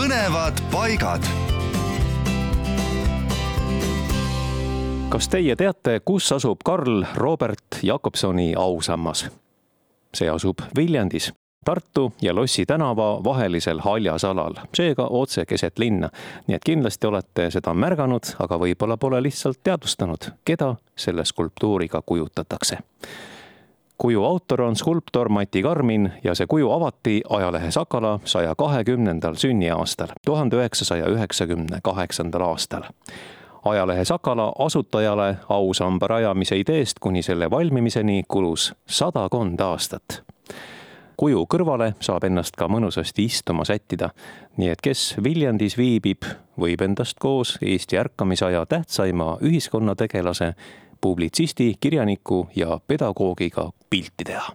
põnevad paigad. kas teie teate, kus asub Karl Robert Jakobsoni ausammas? see asub Viljandis Tartu ja Lossi tänava vahelisel haljasalal, seega otse keset linna. nii et kindlasti olete seda märganud, aga võib-olla pole lihtsalt teadvustanud, keda selle skulptuuriga kujutatakse. Kuju autor on skulptor Mati Karmin ja see kuju avati ajalehe Sakala saja kahekümnendal sünniaastal, tuhande üheksasaja üheksakümne kaheksandal aastal ajalehe Sakala asutajale ausamba rajamise ideest kuni selle valmimiseni kulus sadakond aastat kuju kõrvale saab ennast ka mõnusasti istuma sättida. nii et kes Viljandis viibib, võib endast koos Eesti ärkamisaja tähtsaima ühiskonnategelase, publitsisti, kirjaniku ja pedagoogiga pilti teha